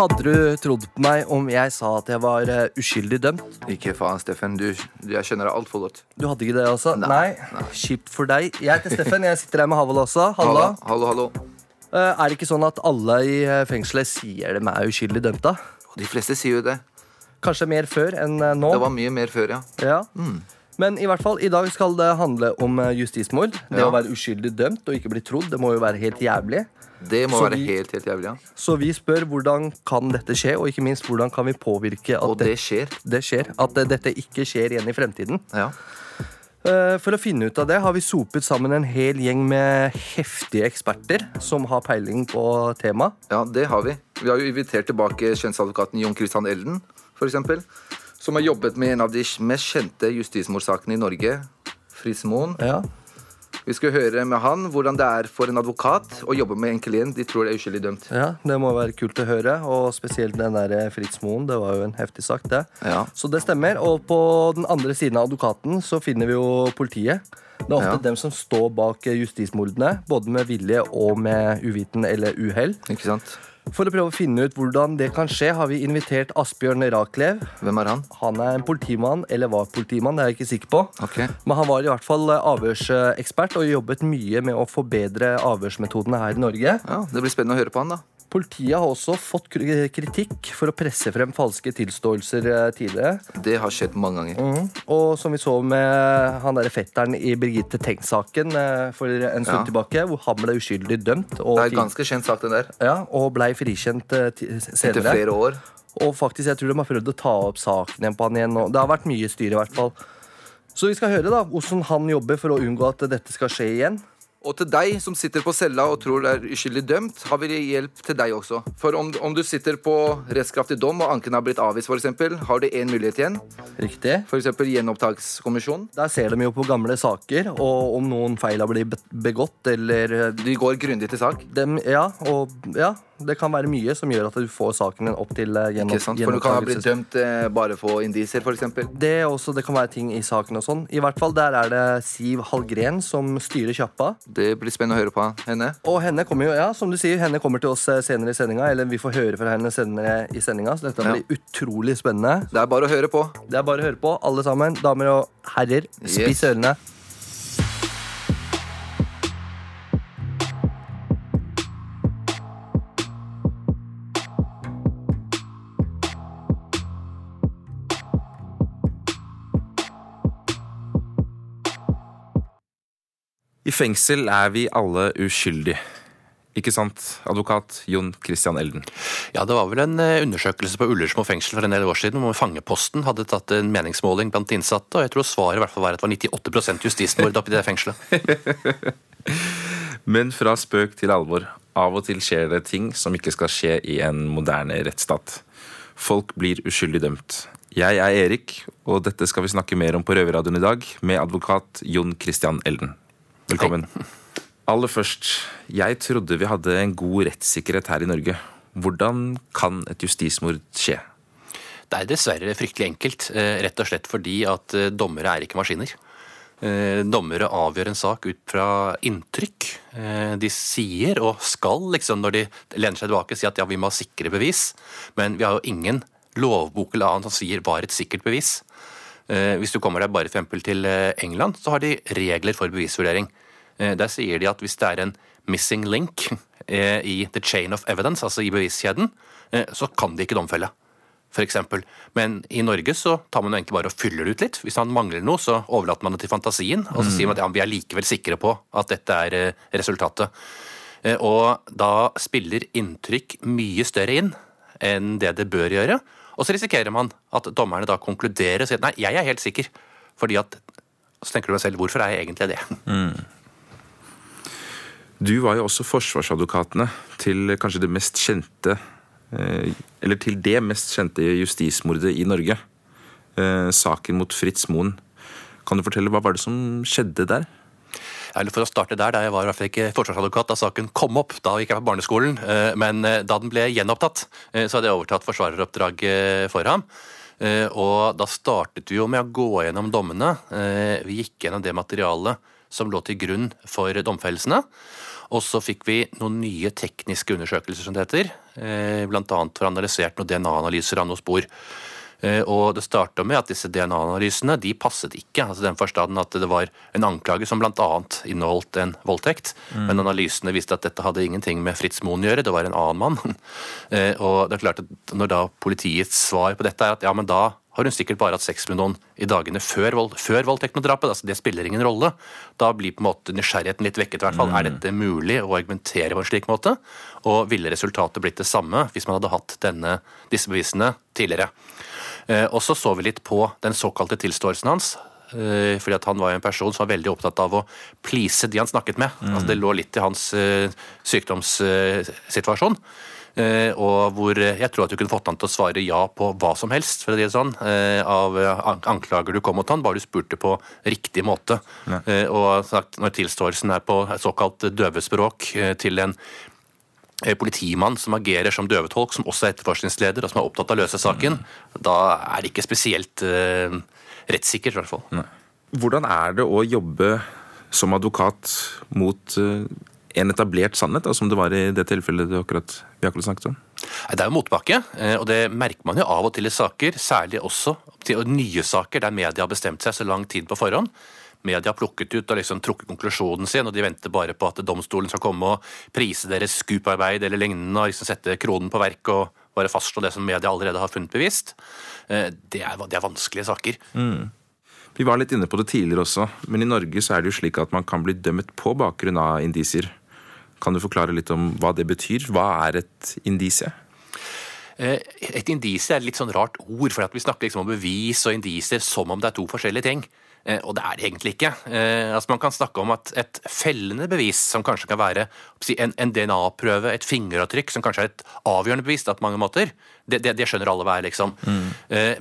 Hadde du trodd på meg om jeg sa at jeg var eh, uskyldig dømt? Ikke faen, Steffen. Du, du, jeg skjønner deg altfor godt. Du hadde ikke det også? Nei, nei. Kjipt for deg. Jeg heter Steffen. Jeg sitter her med Havel også. Halla. Hallo, hallo. Eh, Er det ikke sånn at alle i eh, fengselet sier de er uskyldig dømt, da? De fleste sier jo det. Kanskje mer før enn eh, nå? Det var mye mer før, ja. Ja. Men i hvert fall, i dag skal det handle om eh, justismord. Det Ja. å være uskyldig dømt og ikke bli trodd, det må jo være helt jævlig. Det må Så være vi- helt, helt jævlig, ja. Så vi spør hvordan kan dette skje, og ikke minst hvordan kan vi påvirke at Og det skjer. det skjer. At dette ikke skjer igjen i fremtiden. Ja. Eh, For å finne ut av det har vi sopet sammen en hel gjeng med heftige eksperter som har peiling på temaet. ja, det har vi. Vi har jo invitert tilbake kjønnsadvokaten Jon Christian Elden, eksempel. Som har jobbet med en av de mest kjente justismordsakene i Norge, Fritz Moen. Ja. Vi skal høre med han hvordan det er for en advokat å jobbe med en klient de tror er uskyldig dømt. ja, Det må være kult å høre, og spesielt den der eh, Fritz Moen. Det var jo en heftig sak, det. Ja. Så det stemmer. Og på den andre siden av advokaten så finner vi jo politiet. Det er ofte Ja. dem som står bak eh, justismordene, både med vilje og med uviten eller uhell. Ikke sant? For å prøve å finne ut hvordan det kan skje, har vi invitert Asbjørn Raklev. Hvem er han? Han er en politimann, eller var politimann, det er jeg ikke sikker på. Okay. Men han var i hvert fall eh, avhørsekspert og jobbet mye med å forbedre avhørsmetodene her i Norge. Ja, Det blir spennende å høre på han, da. Politiet har også fått kritikk for å presse frem falske tilståelser eh, tidligere. Det har skjedd mange ganger. Mhm. Og som vi så med han der fetteren i Birgitte Tengs-saken eh, for en stund Ja. tilbake, hvor han ble uskyldig dømt og, Det er en ganske kjent sak, den der. ja, og blei frikjent senere. Etter flere år. Og faktisk, jeg tror de har prøvd å ta opp saken igjen på han igjen. Og det har vært mye styr, i hvert fall. Så vi skal høre da, hvordan han jobber for å unngå at dette skal skje igjen. Og til deg som sitter på cella og tror det er uskyldig dømt, har vi hjelp til deg også. For om, om du sitter på rettskraftig dom og anken har blitt avvist, eksempel, har du én mulighet igjen. Riktig. For eksempel gjenopptakskommisjon. Der ser de jo på gamle saker, og om noen feil har blitt begått, eller De går grundig til sak. dem, Ja, og ja, det kan være mye som gjør at du får saken din opp til gjennom, Ikke sant? For du kan ha blitt dømt eh, bare for indisier, eksempel. Det, også, det kan være ting i saken og sånn. I hvert fall der er det Siv Hallgren som styrer kjappa. Det blir spennende å høre på henne. Og henne kommer jo, ja, som du sier, henne kommer til oss eh, senere i sendinga. Eller vi får høre fra henne senere i sendinga. Så dette Ja. blir utrolig spennende. Det er bare å høre på. Det er bare å høre på, alle sammen. Damer og herrer, spiss Yes. ørene. Fengsel er vi alle uskyldige. Ikke sant, advokat Jon Christian Elden? Ja, Det var vel en eh, undersøkelse på Ullersmo fengsel for en del år siden hvor Fangeposten hadde tatt en meningsmåling blant de innsatte, og jeg tror svaret i hvert fall var at det var 98% justismord oppi det fengselet. Men fra spøk til alvor. Av og til skjer det ting som ikke skal skje i en moderne rettsstat. Folk blir uskyldig dømt. Jeg er Erik, og dette skal vi snakke mer om på Røverradioen i dag med advokat Jon Christian Elden. Velkommen. Aller først, jeg trodde vi hadde en god rettssikkerhet her i Norge. Hvordan kan et justismord skje? Det er dessverre fryktelig enkelt, eh, rett og slett fordi at eh, dommere er ikke maskiner. Eh, Dommere avgjør en sak ut fra inntrykk. Eh, De sier, og skal liksom når de lener seg tilbake, si at ja, vi må ha sikre bevis. Men vi har jo ingen lovbok eller annet som sier hva er et sikkert bevis. Eh, Hvis du kommer deg bare for til England, så har de regler for bevisvurdering. Eh, Der sier de at hvis det er en missing link eh, i the chain of evidence, altså i beviskjeden, eh, så kan de ikke domfelle. For eksempel. Men i Norge så tar man jo egentlig bare og fyller det ut litt. Hvis han mangler noe, så overlater man det til fantasien, og så sier man at ja, vi er likevel sikre på at dette er resultatet. Og da spiller inntrykk mye større inn enn det det bør gjøre. Og så risikerer man at dommerne da konkluderer og sier nei, jeg er helt sikker. Fordi at Så tenker du deg selv, hvorfor er jeg egentlig det? Du var jo også forsvarsadvokatene til kanskje det mest kjente eh, Eller til det mest kjente justismordet i Norge. Eh, Saken mot Fritz Moen. Kan du fortelle hva var det som skjedde der? Eller for å starte der, da Jeg var i hvert fall ikke forsvarsadvokat da saken kom opp, da gikk jeg på barneskolen. eh, Men da den ble gjenopptatt, så hadde jeg overtatt forsvareroppdraget for ham. Og da startet vi jo med å gå gjennom dommene. Vi gikk gjennom det materialet som lå til grunn for domfellelsene. Og så fikk vi noen nye tekniske undersøkelser, som det heter. Bl.a. Blant annet for analysert noen DNA-analyser av noen spor. Eh, Og det starta med at disse DNA-analysene de passet ikke. altså den forstanden at det var en anklage som bl.a. inneholdt en voldtekt. Men analysene viste at dette hadde ingenting med Fritz Moen å gjøre, det var en annen mann. Eh, Og det er klart at Når da politiets svar på dette er at ja, men da har hun sikkert bare hatt sex med noen i dagene før, vold, før voldtekten og drapet. altså Det spiller ingen rolle. Da blir på en måte nysgjerrigheten litt vekket. i hvert fall. Er dette mulig å argumentere på en slik måte? Og ville resultatet blitt det samme hvis man hadde hatt denne, disse bevisene tidligere? Eh, Og så så vi litt på den såkalte tilståelsen hans. eh, Fordi at Han var jo en person som var veldig opptatt av å please de han snakket med. Altså Det lå litt i hans eh, sykdomssituasjon. Eh, Og hvor eh, jeg tror at du kunne fått han til å svare ja på hva som helst for å si det sånn, eh, av anklager du kom mot han, bare du spurte på riktig måte. Eh, Og sagt, når tilståelsen er på såkalt døvespråk til en politimann som agerer som døvetolk, som også er etterforskningsleder og som er opptatt av å løse saken, da er det ikke spesielt eh, rettssikkert, i hvert fall. Hvordan er det å jobbe som advokat mot eh, en etablert sannhet, da, som det var i det tilfellet du akkurat, vi akkurat snakket om? Det er jo motbakke, eh, og det merker man jo av og til i saker, særlig også til nye saker der media har bestemt seg så lang tid på forhånd. Media har plukket ut og liksom trukket konklusjonen sin, og de venter bare på at domstolen skal komme og prise deres skuparbeid eller lignende, og liksom sette kronen på verk og bare fastslå det som media allerede har funnet bevist. Eh, Det er, det er vanskelige saker. Vi var litt inne på det tidligere også, men i Norge så er det jo slik at man kan bli dømmet på bakgrunn av indisier. Kan du forklare litt om hva det betyr? Hva er et indisie? Eh, Et indisie er et litt sånn rart ord, for vi snakker liksom om bevis og indisier som om det er to forskjellige ting. Eh, Og det er det egentlig ikke. Eh, Altså Man kan snakke om at et fellende bevis, som kanskje kan være en, en DNA-prøve, et fingeravtrykk, som kanskje er et avgjørende bevis da, på mange måter, det, det, det skjønner alle hva er, liksom. Mm.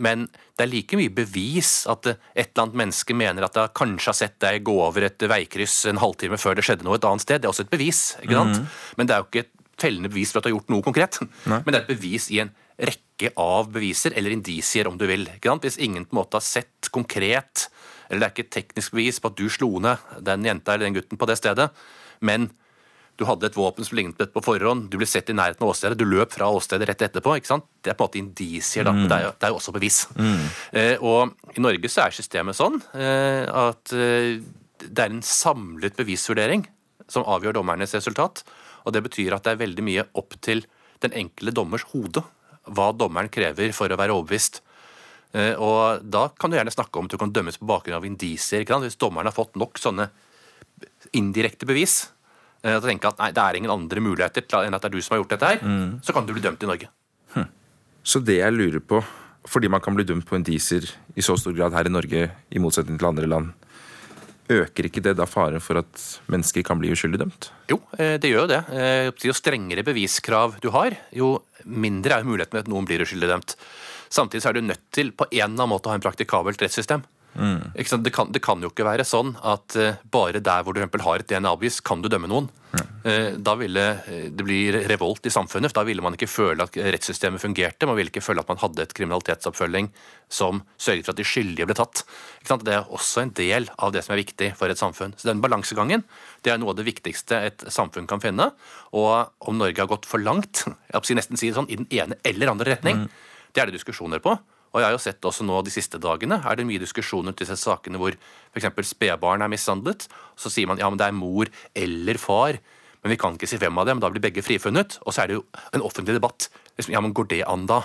Men det er like mye bevis at eh, et eller annet menneske mener at det kanskje har sett deg gå over et veikryss en halvtime før det skjedde noe et annet sted. Det er også et bevis. ikke sant? Men det er jo ikke et fellende bevis for at du har gjort noe konkret. Men det er et bevis i en rekke av beviser, eller indisier om du vil. Ikke sant? Hvis ingen på en måte har sett konkret, eller det er ikke et teknisk bevis på at du slo ned den jenta eller den gutten på det stedet, men du hadde et våpen som lignet på et på forhånd, du ble sett i nærheten av åstedet, du løp fra åstedet rett etterpå. ikke sant? Det er på en måte indisier, da, men det er, jo, det er jo også bevis. Eh, og i Norge så er systemet sånn eh, at eh, det er en samlet bevisvurdering som avgjør dommernes resultat. Og det betyr at det er veldig mye opp til den enkelte dommers hode hva dommeren krever for å være overbevist. Eh, Og da kan du gjerne snakke om at du kan dømmes på bakgrunn av indisier. Hvis dommeren har fått nok sånne indirekte bevis, eh, til å tenke at nei, det er ingen andre muligheter enn at det er du som har gjort dette her, så kan du bli dømt i Norge. Så det jeg lurer på, fordi man kan bli dømt på indisier i så stor grad her i Norge, i motsetning til andre land, øker ikke det da faren for at mennesker kan bli uskyldig dømt? Jo, eh, det gjør jo det. Eh, Jo strengere beviskrav du har, jo mindre er muligheten for at noen blir uskyldig dømt. Samtidig så er du nødt til på en eller annen måte å ha en praktikabelt rettssystem. Ikke sant? Det, kan, det kan jo ikke være sånn at uh, bare der hvor du eksempel har et DNA-bevis, kan du dømme noen. Eh, Da ville eh, det bli revolt i samfunnet. for Da ville man ikke føle at rettssystemet fungerte. Man ville ikke føle at man hadde et kriminalitetsoppfølging som sørget for at de skyldige ble tatt. Det er også en del av det som er viktig for et samfunn. Så den balansegangen det er noe av det viktigste et samfunn kan finne. Og om Norge har gått for langt, jeg nesten si det sånn, i den ene eller andre retning, det er det diskusjoner på. Og jeg har jo sett også nå de siste dagene er det mye diskusjoner til disse sakene hvor f.eks. spedbarn er mishandlet. Så sier man ja, men det er mor eller far. Men vi kan ikke si hvem av dem. Da blir begge frifunnet. Og så er det jo en offentlig debatt. Liksom, Ja, men går det an da?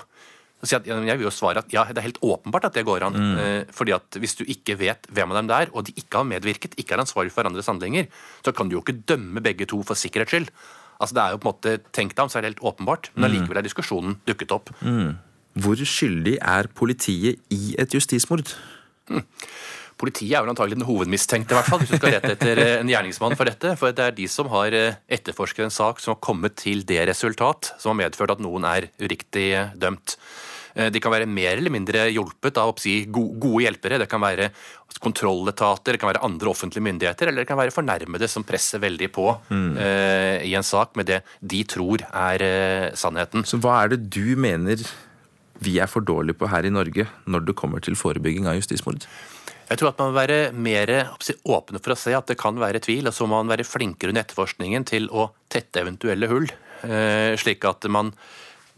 Så jeg, vil jo svare at ja, det er helt åpenbart at det går an. Mm. fordi at hvis du ikke vet hvem av dem det er, og de ikke har medvirket, ikke er ansvarlig for hverandres handlinger, så kan du jo ikke dømme begge to for sikkerhets skyld. Altså det er jo på en måte Tenk deg om, så er det helt åpenbart. Men allikevel er diskusjonen dukket opp. Hvor skyldig er politiet i et justismord? Politiet er vel antagelig den hovedmistenkte, i hvert fall, hvis du skal rette etter eh, en gjerningsmann for dette. For det er de som har eh, etterforsket en sak som har kommet til det resultat som har medført at noen er uriktig eh, dømt. De kan være mer eller mindre hjulpet av go- gode hjelpere. Det kan være kontrolletater, det kan være andre offentlige myndigheter, eller det kan være fornærmede som presser veldig på eh, i en sak med det de tror er uh, sannheten. Så hva er det du mener vi er for dårlige på her i Norge når det kommer til forebygging av justismord? Jeg tror at man må være mer åpne for å se at det kan være tvil, og så må man være flinkere under etterforskningen til å tette eventuelle hull, eh, slik at man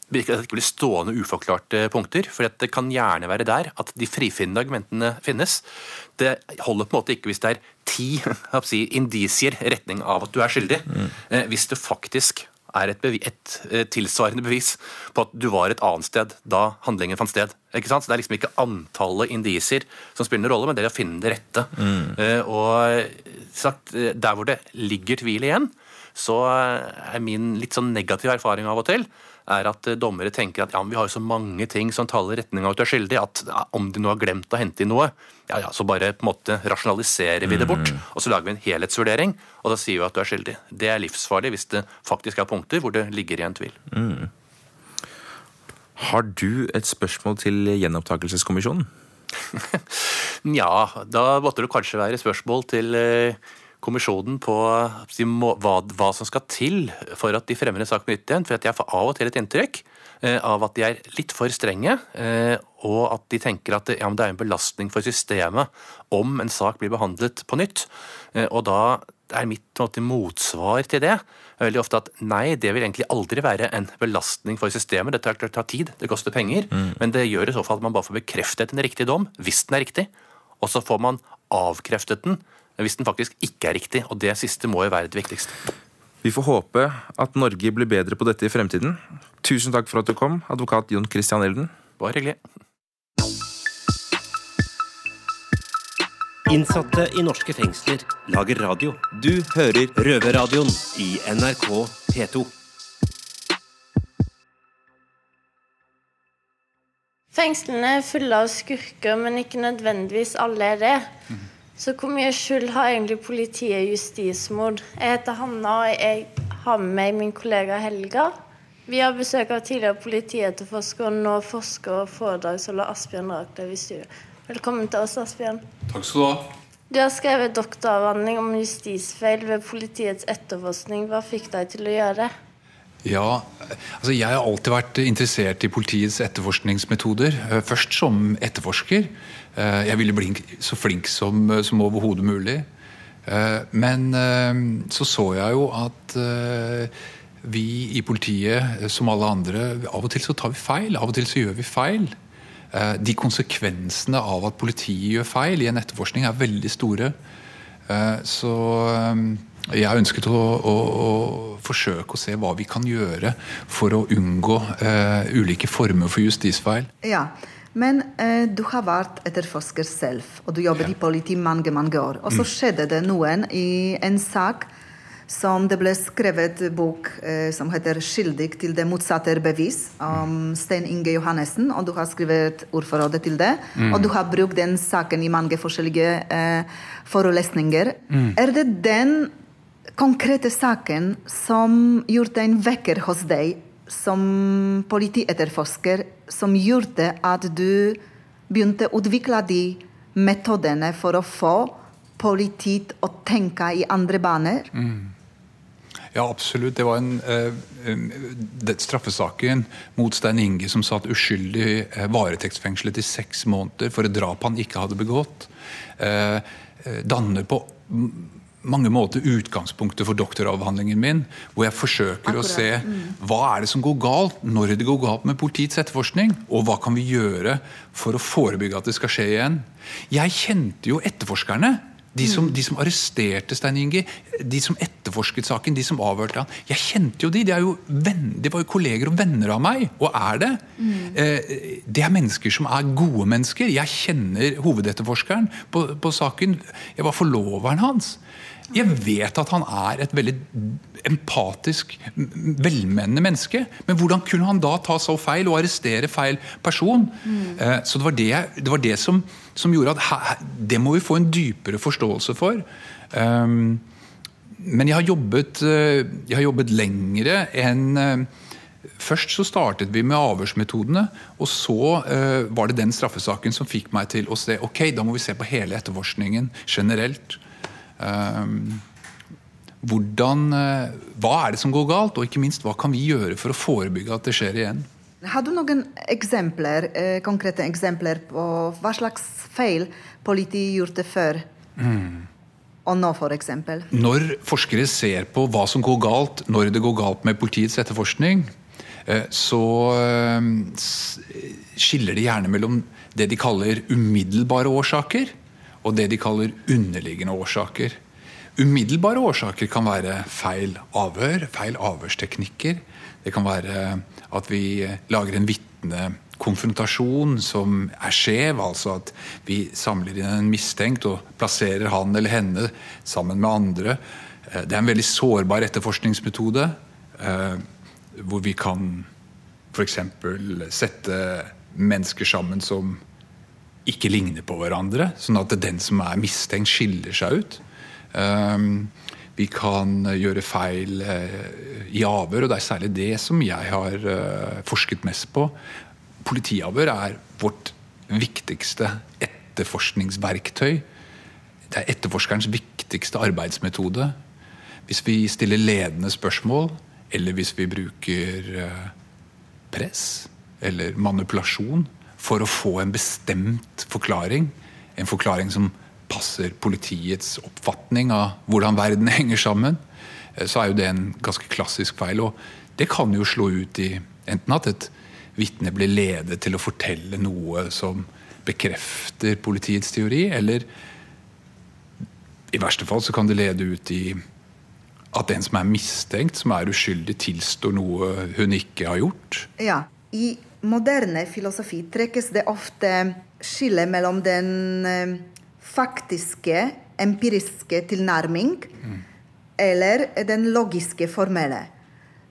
det ikke blir stående uforklarte punkter. For det kan gjerne være der at de frifinnende argumentene finnes. Det holder på en måte ikke hvis det er ti si, indisier retning av at du er skyldig. Mm. Hvis det faktisk er et, et, eh, tilsvarende bevis på at du var et annet sted da handlingen fant sted. Ikke sant? Så Det er liksom ikke antallet indisier som spiller noen rolle, men det er å finne det rette. Mm. Og sagt, Der hvor det ligger tvil igjen, så er min litt sånn negativ erfaring av og til er at eh, dommere tenker at ja, vi har jo så mange ting som taler i retning av at du er skyldig, at ja, om de nå har glemt å hente inn noe, ja ja, så bare på en måte rasjonaliserer vi det bort. Mm. Og så lager vi en helhetsvurdering, og da sier vi at du er skyldig. Det er livsfarlig hvis det faktisk er punkter hvor det ligger igjen tvil. Mm. Har du et spørsmål til gjenopptakelseskommisjonen? Nja, da måtte det kanskje være spørsmål til eh, kommisjonen på hva, hva, som skal til for at de fremmer en sak på nytt igjen. For at jeg får av og til et inntrykk eh, av at de er litt for strenge, eh, og at de tenker at ja, det er en belastning for systemet om en sak blir behandlet på nytt. Eh, og da er mitt måte, motsvar til det veldig ofte at nei, det vil egentlig aldri være en belastning for systemet. Det tar, tar tid, det koster penger, mm. men det gjør i så fall at man bare får bekreftet en riktig dom, hvis den er riktig. Og så får man avkreftet den hvis den faktisk ikke er riktig. Og det siste må jo være det viktigste. Vi får håpe at Norge blir bedre på dette i fremtiden. Tusen takk for at du kom, advokat Jon Christian Elden. Bare hyggelig. Innsatte i norske fengsler lager radio. Du hører Røverradioen i NRK P2. Fengslene er fulle av skurker, men ikke nødvendigvis alle er det. Så hvor mye skyld har egentlig politiet i justismord? Jeg heter Hanna, og jeg har med meg min kollega Helga. Vi har besøk av tidligere politietterforsker og nå forsker og foredragsholder Asbjørn Raklev i studio. Velkommen til oss, Asbjørn. Takk skal du ha. Du har skrevet doktoravhandling om justisfeil ved politiets etterforskning. Hva fikk deg til å gjøre det? Ja, altså Jeg har alltid vært interessert i politiets etterforskningsmetoder. Eh, først som etterforsker. Eh, jeg ville bli så flink som, som overhodet mulig. Eh, men så så jeg jo at vi i politiet, som alle andre, av og til så tar vi feil. Av og til så gjør vi feil. De konsekvensene av at politiet gjør feil i en etterforskning, er veldig store. Så jeg ønsket å, å, å, forsøke å se hva vi kan gjøre for å unngå eh, ulike former for justisfeil. Ja, men eh, du har vært etterforsker selv, og du jobbet ja. i politiet mange mange år. Og så mm. skjedde det noen i en sak som det ble skrevet bok eh, som heter 'Skyldig til det motsatte er bevis', om Stein Inge Johannessen. Og du har skrevet ordforrådet til det. Mm. Og du har brukt den saken i mange forskjellige eh, forelesninger. Mm. Er det den konkrete saken som gjorde en vekker hos deg som politietterforsker, som gjorde at du begynte å utvikle de metodene for å få politiet å tenke i andre baner? Mm. Ja, absolutt. Det var en uh, straffesaken mot Stein Inge som satt uskyldig uh, varetektsfengslet i seks måneder for et drap han ikke hadde begått, uh, danner på mange måter utgangspunktet for doktoravhandlingen min. Hvor jeg forsøker Akkurat. å se mm. hva er det som går galt når det går galt med politiets etterforskning. Og hva kan vi gjøre for å forebygge at det skal skje igjen. Jeg kjente jo etterforskerne. De som, mm. de som, arresterte Stein Inge, de som etterforsket saken, de som avhørte han. Jeg kjente jo de. De, jo venn, de var jo kolleger og venner av meg, og er det. Mm. Eh, det er mennesker som er gode mennesker. Jeg kjenner hovedetterforskeren på, på saken. Jeg var forloveren hans. Jeg vet at han er et veldig empatisk, velmenende menneske. Men hvordan kunne han da ta så feil og arrestere feil person? Mm. Så det var det, det, var det som, som, gjorde at det må vi få en dypere forståelse for. Um, men jeg har jobbet, eh, jeg har jobbet lengre enn eh, Først så startet vi med avhørsmetodene, og så uh, var det den straffesaken som fikk meg til å se ok, da må vi se på hele etterforskningen generelt. Ehm, hvordan, eh, hva er det som går galt, og ikke minst hva kan vi gjøre for å forebygge at det skjer igjen? Har du noen eksempler, eh, konkrete eksempler på hva slags feil politiet gjorde før? Og nå, for eksempel? Når forskere ser på hva som går galt når det går galt med politiets etterforskning, eh, så skiller de gjerne mellom det de kaller umiddelbare årsaker, og det de kaller underliggende årsaker. Umiddelbare årsaker kan være feil avhør, feil avhørsteknikker. Det kan være at vi lager en vitnekonfrontasjon som er skjev, altså at vi samler inn en mistenkt og plasserer han eller henne sammen med andre. Eh, Det er en veldig sårbar etterforskningsmetode, eh, hvor vi kan f.eks. sette mennesker sammen som ikke ligner på hverandre, sånn at den som er mistenkt, skiller seg ut. Um, vi kan gjøre feil eh, i avhør, og det er særlig det som jeg har eh, forsket mest på. Politiavhør er vårt viktigste etterforskningsverktøy. Det er etterforskerens viktigste arbeidsmetode. Hvis vi stiller ledende spørsmål, eller hvis vi bruker eh, press eller manipulasjon for å få en bestemt forklaring. En forklaring som passer politiets oppfatning av hvordan verden henger sammen. eh, Så er jo det en ganske klassisk feil. Og det kan jo slå ut i enten at et vitne blir ledet til å fortelle noe som bekrefter politiets teori, eller i verste fall så kan det lede ut i at den som er mistenkt, som er uskyldig, tilstår noe hun ikke har gjort. Ja. I moderne filosofi trekkes det ofte skille mellom den eh, faktiske, empiriske tilnærming eller den logiske, formelle.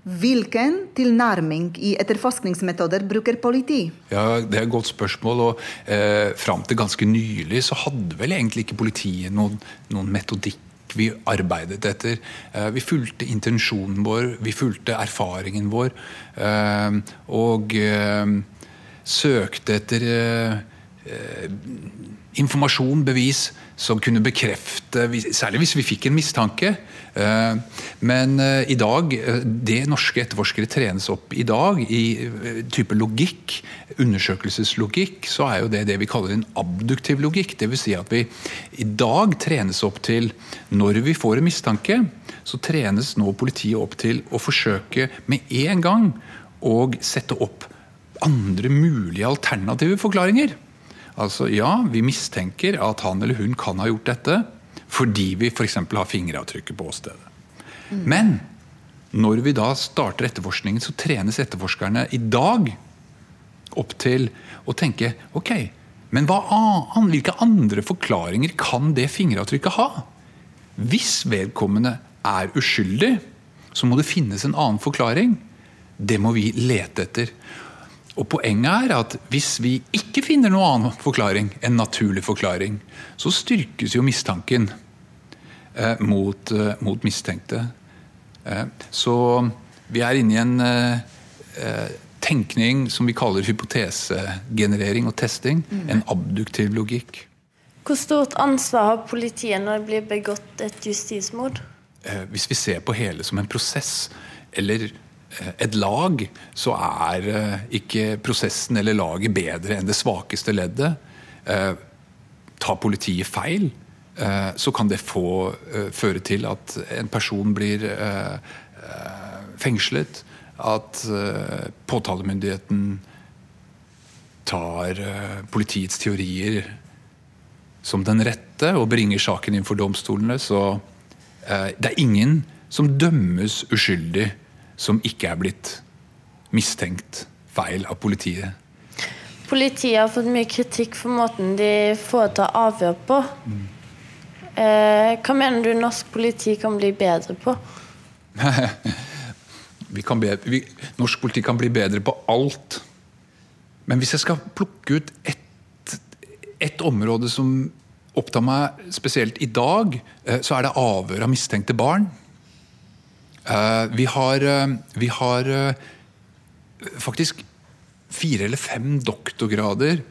Hvilken tilnærming i etterforskningsmetoder bruker politi? Ja, Det er et godt spørsmål. og eh, Fram til ganske nylig så hadde vel egentlig ikke politiet noen, noen metodikk vi arbeidet etter. Eh, vi fulgte intensjonen vår, vi fulgte erfaringen vår. Eh, og eh, søkte etter informasjon, bevis, som kunne bekrefte Særlig hvis vi fikk en mistanke. Eh, Men eh, i dag, eh, det norske etterforskere trenes opp i dag, i type logikk, undersøkelseslogikk, så er jo det det vi kaller en abduktiv logikk. Dvs. Si at vi i dag trenes opp til Når vi får en mistanke, så trenes nå politiet opp til å forsøke med en gang å sette opp andre mulige alternative forklaringer. Altså, ja, vi mistenker at han eller hun kan ha gjort dette fordi vi f.eks. har fingeravtrykket på åstedet. Men når vi da starter etterforskningen, så trenes etterforskerne i dag opp til å tenke ok, men an, hvilke andre forklaringer kan det fingeravtrykket ha? Hvis vedkommende er uskyldig, så må det finnes en annen forklaring. Det må vi lete etter. Og Poenget er at hvis vi ikke finner noen annen forklaring, enn naturlig forklaring, så styrkes jo mistanken eh, mot, eh, mot mistenkte. Eh, så vi er inne i en eh, eh, tenkning som vi kaller hypotesegenerering og testing. En abduktiv logikk. Hvor stort ansvar har politiet når det blir begått et justismord? Eh, hvis vi ser på hele som en prosess eller et lag, så er eh, ikke prosessen eller laget bedre enn det svakeste leddet. Eh, tar politiet feil, eh, så kan det få, eh, føre til at en person blir eh, eh, fengslet. At eh, påtalemyndigheten tar eh, politiets teorier som den rette og bringer saken inn for domstolene. Så eh, det er ingen som dømmes uskyldig som ikke er blitt mistenkt feil av politiet. Politiet har fått mye kritikk for måten de foretar avhør på. Eh, hva mener du norsk politi kan bli bedre på? Vi kan be, vi, norsk politi kan bli bedre på alt. Men hvis jeg skal plukke ut ett, et område som opptar meg spesielt i dag, eh, så er det avhør av mistenkte barn. Eh, Vi har, eh, vi har eh, faktisk fire eller fem doktorgrader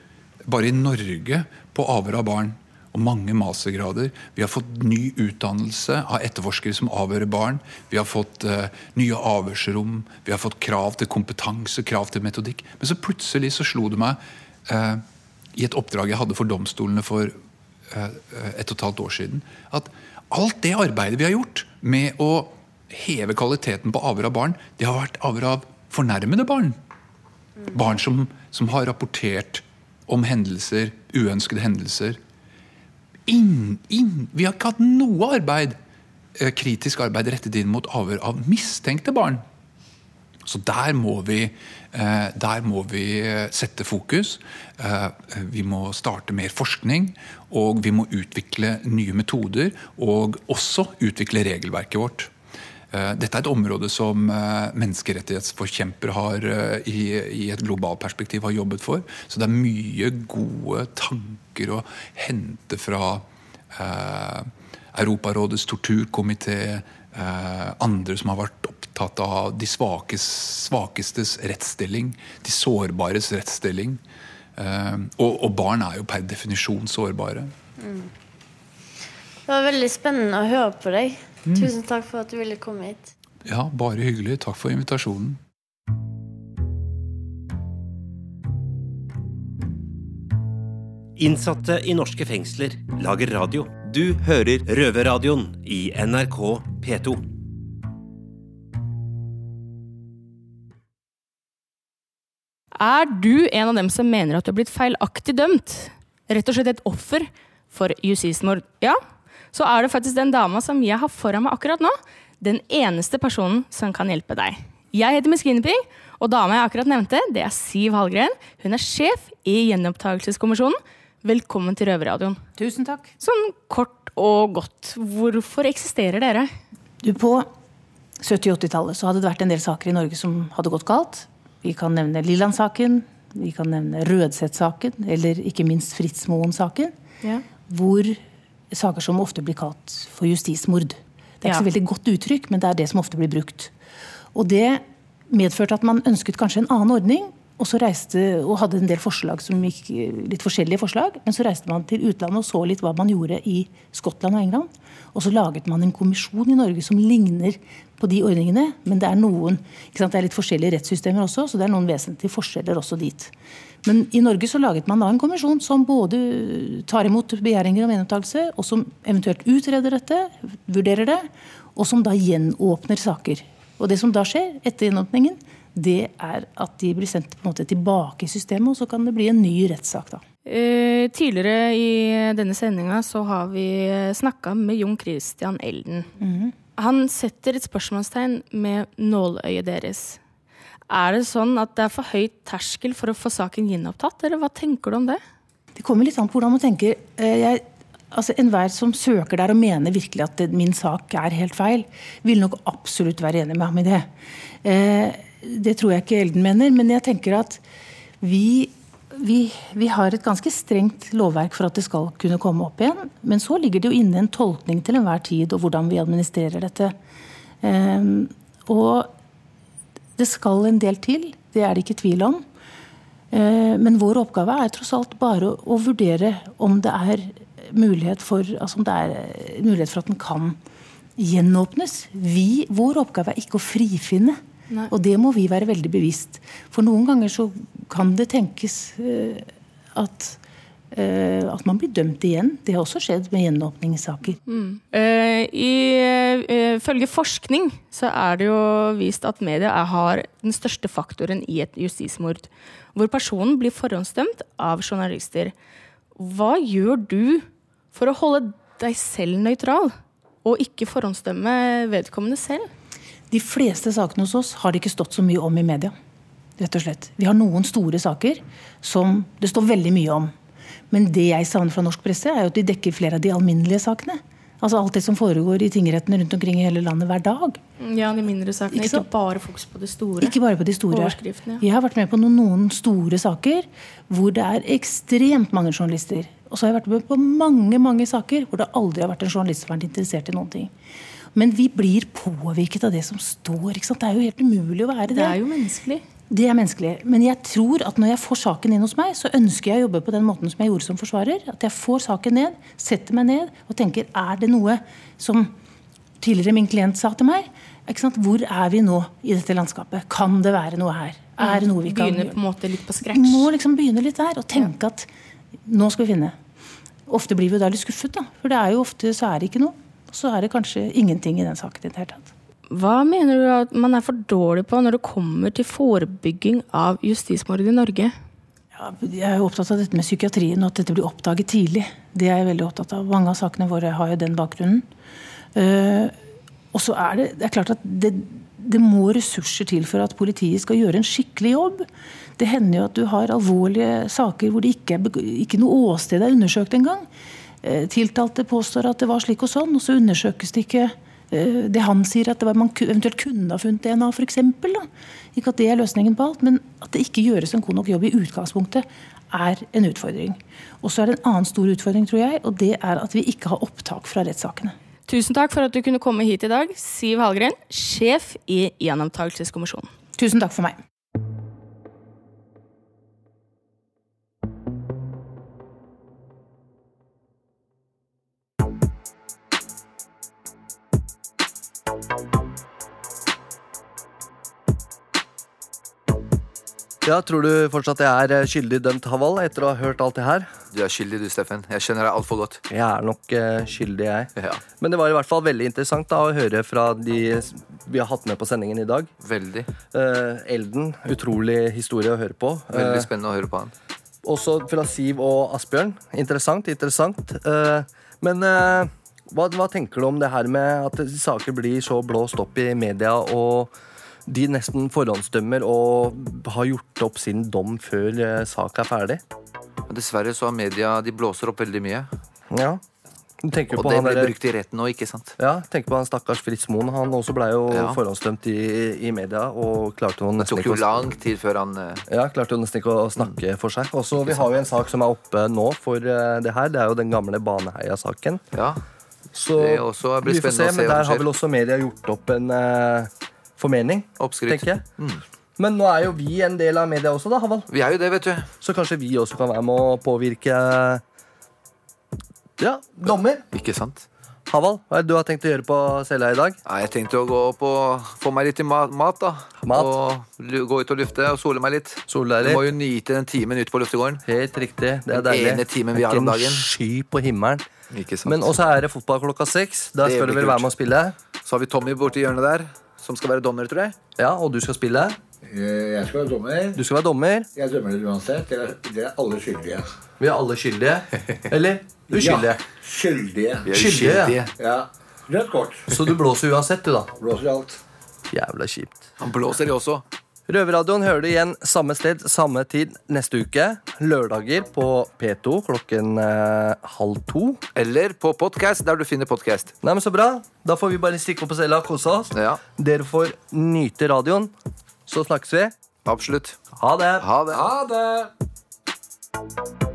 bare i Norge på avhør av barn. og mange mastergrader. Vi har fått ny utdannelse av etterforskere som avhører barn. Vi har fått uh, nye avhørsrom. Vi har fått krav til kompetanse, krav til metodikk. Men så plutselig så slo det meg uh, i et oppdrag jeg hadde for domstolene for uh, et og et halvt år siden, at alt det arbeidet vi har gjort med å heve kvaliteten på avhør av barn, det har vært avhør av fornærmede barn. Barn som, som har rapportert om hendelser, uønskede hendelser. Inn, inn, vi har ikke hatt noe arbeid, eh, kritisk arbeid rettet inn mot avhør av mistenkte barn. Så der må vi, eh, der må vi eh, sette fokus. Vi må starte mer forskning, og vi må utvikle nye metoder. Og også utvikle regelverket vårt. Eh, dette er et område som eh, menneskerettighetsforkjempere har eh, i, et globalt perspektiv har jobbet for. Så det er mye gode tanker å hente fra Europarådets torturkomité, andre som har vært opptatt av de svakes, svakestes rettsstilling, de sårbares rettsstilling. Og, og, barn er jo per definisjon sårbare. Mm. Det var veldig spennende å høre på deg. Mm. Tusen takk for at du ville komme hit. Ja, bare hyggelig. Takk for invitasjonen. Innsatte i norske fengsler lager radio. Du hører Røverradioen i NRK P2. Er du en av dem som mener at du har blitt feilaktig dømt? Rett og slett et offer for justismord? Ja, så er det faktisk den dama som jeg har foran meg akkurat nå, den eneste personen som kan hjelpe deg. Jeg heter Miss Guinevere, og dama jeg akkurat nevnte, det er Siv Hallgren. Hun er sjef i Gjenopptakelseskommisjonen. Velkommen til Røverradioen. Tusen takk. Sånn kort og godt, hvorfor eksisterer dere? Du, På 70-80-tallet så hadde det vært en del saker i Norge som hadde gått galt. Vi kan nevne Lilland-saken, vi kan nevne Rødseth-saken, eller ikke minst Fritz Moen-saken. Ja. Hvor saker som ofte blir kalt for justismord. Det er ikke ja. så veldig godt uttrykk, men det er det som ofte blir brukt. Og det medførte at man ønsket kanskje en annen ordning, og så reiste, og hadde en del forslag som gikk, litt forskjellige forslag. Men så reiste man til utlandet og så litt hva man gjorde i Skottland og England. Og så laget man en kommisjon i Norge som ligner på de ordningene. Men det er noen, det er litt forskjellige rettssystemer også, så det er noen vesentlige forskjeller også dit. Men i Norge så laget man da en kommisjon som både tar imot begjæringer om gjenopptakelse, og som eventuelt utreder dette, vurderer det, og som da gjenåpner saker. Og det som da skjer etter gjenåpningen, det er at de blir sendt på en måte tilbake i systemet, og så kan det bli en ny rettssak. da. Eh, tidligere i denne sendinga så har vi snakka med Jon Christian Elden. Mm. Han setter et spørsmålstegn med nåløyet deres. Er det sånn at det er for høy terskel for å få saken gjenopptatt, eller hva tenker du om det? Det kommer litt an på hvordan man tenker. Eh, jeg, altså Enhver som søker der og mener virkelig at min sak er helt feil, vil nok absolutt være enig med ham i det. Eh, det tror jeg ikke Elden mener, men jeg tenker at vi, vi, vi, har et ganske strengt lovverk for at det skal kunne komme opp igjen. Men så ligger det jo inne en tolkning til enhver tid og hvordan vi administrerer dette. Eh, og det skal en del til, det er det ikke tvil om. Eh, men vår oppgave er tross alt bare å vurdere om det er mulighet for, altså om det er mulighet for at den kan gjenåpnes. Vi, vår oppgave er ikke å frifinne. Nei. Og det må vi være veldig bevisst. For noen ganger så kan det tenkes eh, at Eh, at man blir dømt igjen. Det har også skjedd med gjenåpningssaker. Mm. Uh, Ifølge uh, forskning så er det jo vist at media har den største faktoren i et justismord. Hvor personen blir forhåndsdømt av journalister. Hva gjør du for å holde deg selv nøytral, og ikke forhåndsdømme vedkommende selv? De fleste sakene hos oss har det ikke stått så mye om i media. Rett og slett. Vi har noen store saker som det står veldig mye om. Men det jeg savner fra norsk presse, er jo at de dekker flere av de alminnelige sakene. Altså Alt det som foregår i tingrettene rundt omkring i hele landet hver dag. Ja, de mindre sakene. Ikke, ikke bare fokus på det store. Ikke bare på de store. Ja. Jeg har vært med på noen, noen, store saker hvor det er ekstremt mange journalister. Og så har jeg vært med på mange mange saker hvor det aldri har vært en journalist som har vært interessert i noen ting. Men vi blir påvirket av det som står. Det er jo helt umulig å være det. Det er jo menneskelig. Det er menneskelig. Men jeg tror at når jeg får saken inn hos meg, så ønsker jeg å jobbe på den måten som jeg gjorde som forsvarer. At jeg får saken ned, setter meg ned og tenker er det noe som tidligere min klient sa til meg? Hvor er vi nå i dette landskapet? Kan det være noe her? Er det noe vi kan Begynner på en måte litt på scratch. Må liksom begynne litt der og tenke at nå skal vi finne. Ofte blir vi jo da litt skuffet, da. For det er jo ofte så er det ikke noe. Så er det kanskje ingenting i den saken i det hele tatt. Hva mener du at man er for dårlig på når det kommer til forebygging av justismord i Norge? Ja, jeg er jo opptatt av dette med psykiatrien og at dette blir oppdaget tidlig. Det er jeg veldig opptatt av. Mange av sakene våre har jo den bakgrunnen. Uh, og så er det, det er klart at det, det må ressurser til for at politiet skal gjøre en skikkelig jobb. Det hender jo at du har alvorlige saker hvor det ikke, er, ikke noe åsted er undersøkt engang. Eh, Tiltalte påstår at det var slik og sånn, og så undersøkes det ikke det han sier at det var, man eventuelt kunne ha funnet DNA, f.eks. Ikke at det er løsningen på alt, men at det ikke gjøres en god nok jobb i utgangspunktet, er en utfordring. Og så er det en annen stor utfordring, tror jeg, og det er at vi ikke har opptak fra rettssakene. Tusen takk for at du kunne komme hit i dag, Siv Hallgren, sjef i Gjenopptakelseskommisjonen. Tusen takk for meg. Ja, Tror du fortsatt jeg er eh, skyldig dømt, Haval, etter å ha hørt alt det her? Du er skyldig, du, Steffen. Jeg kjenner deg altfor godt. Jeg er nok eh, skyldig, jeg. Ja, Men det var i hvert fall veldig interessant da, å høre fra de vi har hatt med på sendingen i dag. Veldig. Eh, Elden, utrolig historie å høre på. Veldig spennende å høre på han. også fra Siv og Asbjørn. Interessant, interessant. Eh, men hva, hva tenker du om det her med at saker blir så blåst opp i media, og de nesten forhåndsdømmer og har gjort opp sin dom før saka er ferdig? Dessverre så har media De blåser opp veldig mye. Ja. Tenker Og på det blir brukt i retten nå, ikke sant? Ja, tenk på han stakkars Fritz Moen. Han også ble jo Ja. forhåndsdømt i, i media og klarte jo Det tok jo lang tid før han eh, ja, klarte jo nesten ikke å snakke for seg. Også, vi har jo en sak som er oppe nå for eh, det her. Det er jo den gamle Baneheia-saken. Ja. Så Det også blir vi får se men der har vel også media gjort opp en eh, formening, Oppskrytt. tenker jeg. Mm. Men nå er jo vi en del av media også, da, Havald. Vi er jo det, vet du. Så kanskje vi også kan være med å påvirke Ja, dommer. Ikke sant? Havald, hva er det du har tenkt å gjøre på cella i dag? Nei, jeg tenkte å gå opp og få meg litt i mat, da. Mat? Og gå ut og lufte og sole meg litt. Sole deg Du må jo nyte den timen ute på luftegården. Helt riktig. Det er Den deilig. ene timen vi har om dagen. en sky på himmelen. Ikke sant? Men også er det fotball klokka seks. Da skal du vel være med å spille? Så har vi Tommy borti hjørnet der, som skal være dommer, tror jeg. Ja, og du skal spille? Jeg skal være dommer. Du skal være dommer. Jeg dømmer dere uansett. Dere dere er alle skyldige. Vi er alle skyldige. Eller uskyldige. Ja, skyldige. Vi er Skyldige, ja. Rødt kort. Så du blåser uansett, du, da. Blåser alt. Jævla kjipt. Han blåser, i også. Røverradioen hører du igjen samme sted, samme tid neste uke. Lørdager på P2 klokken eh, halv to. Eller på podkast, der du finner podkast. Nei, men Så bra. Da får vi bare stikke opp på cella og kose oss. Ja, Dere får nyte radioen. Så snakkes vi. absolutt. Ha det. Ha det. Ha det!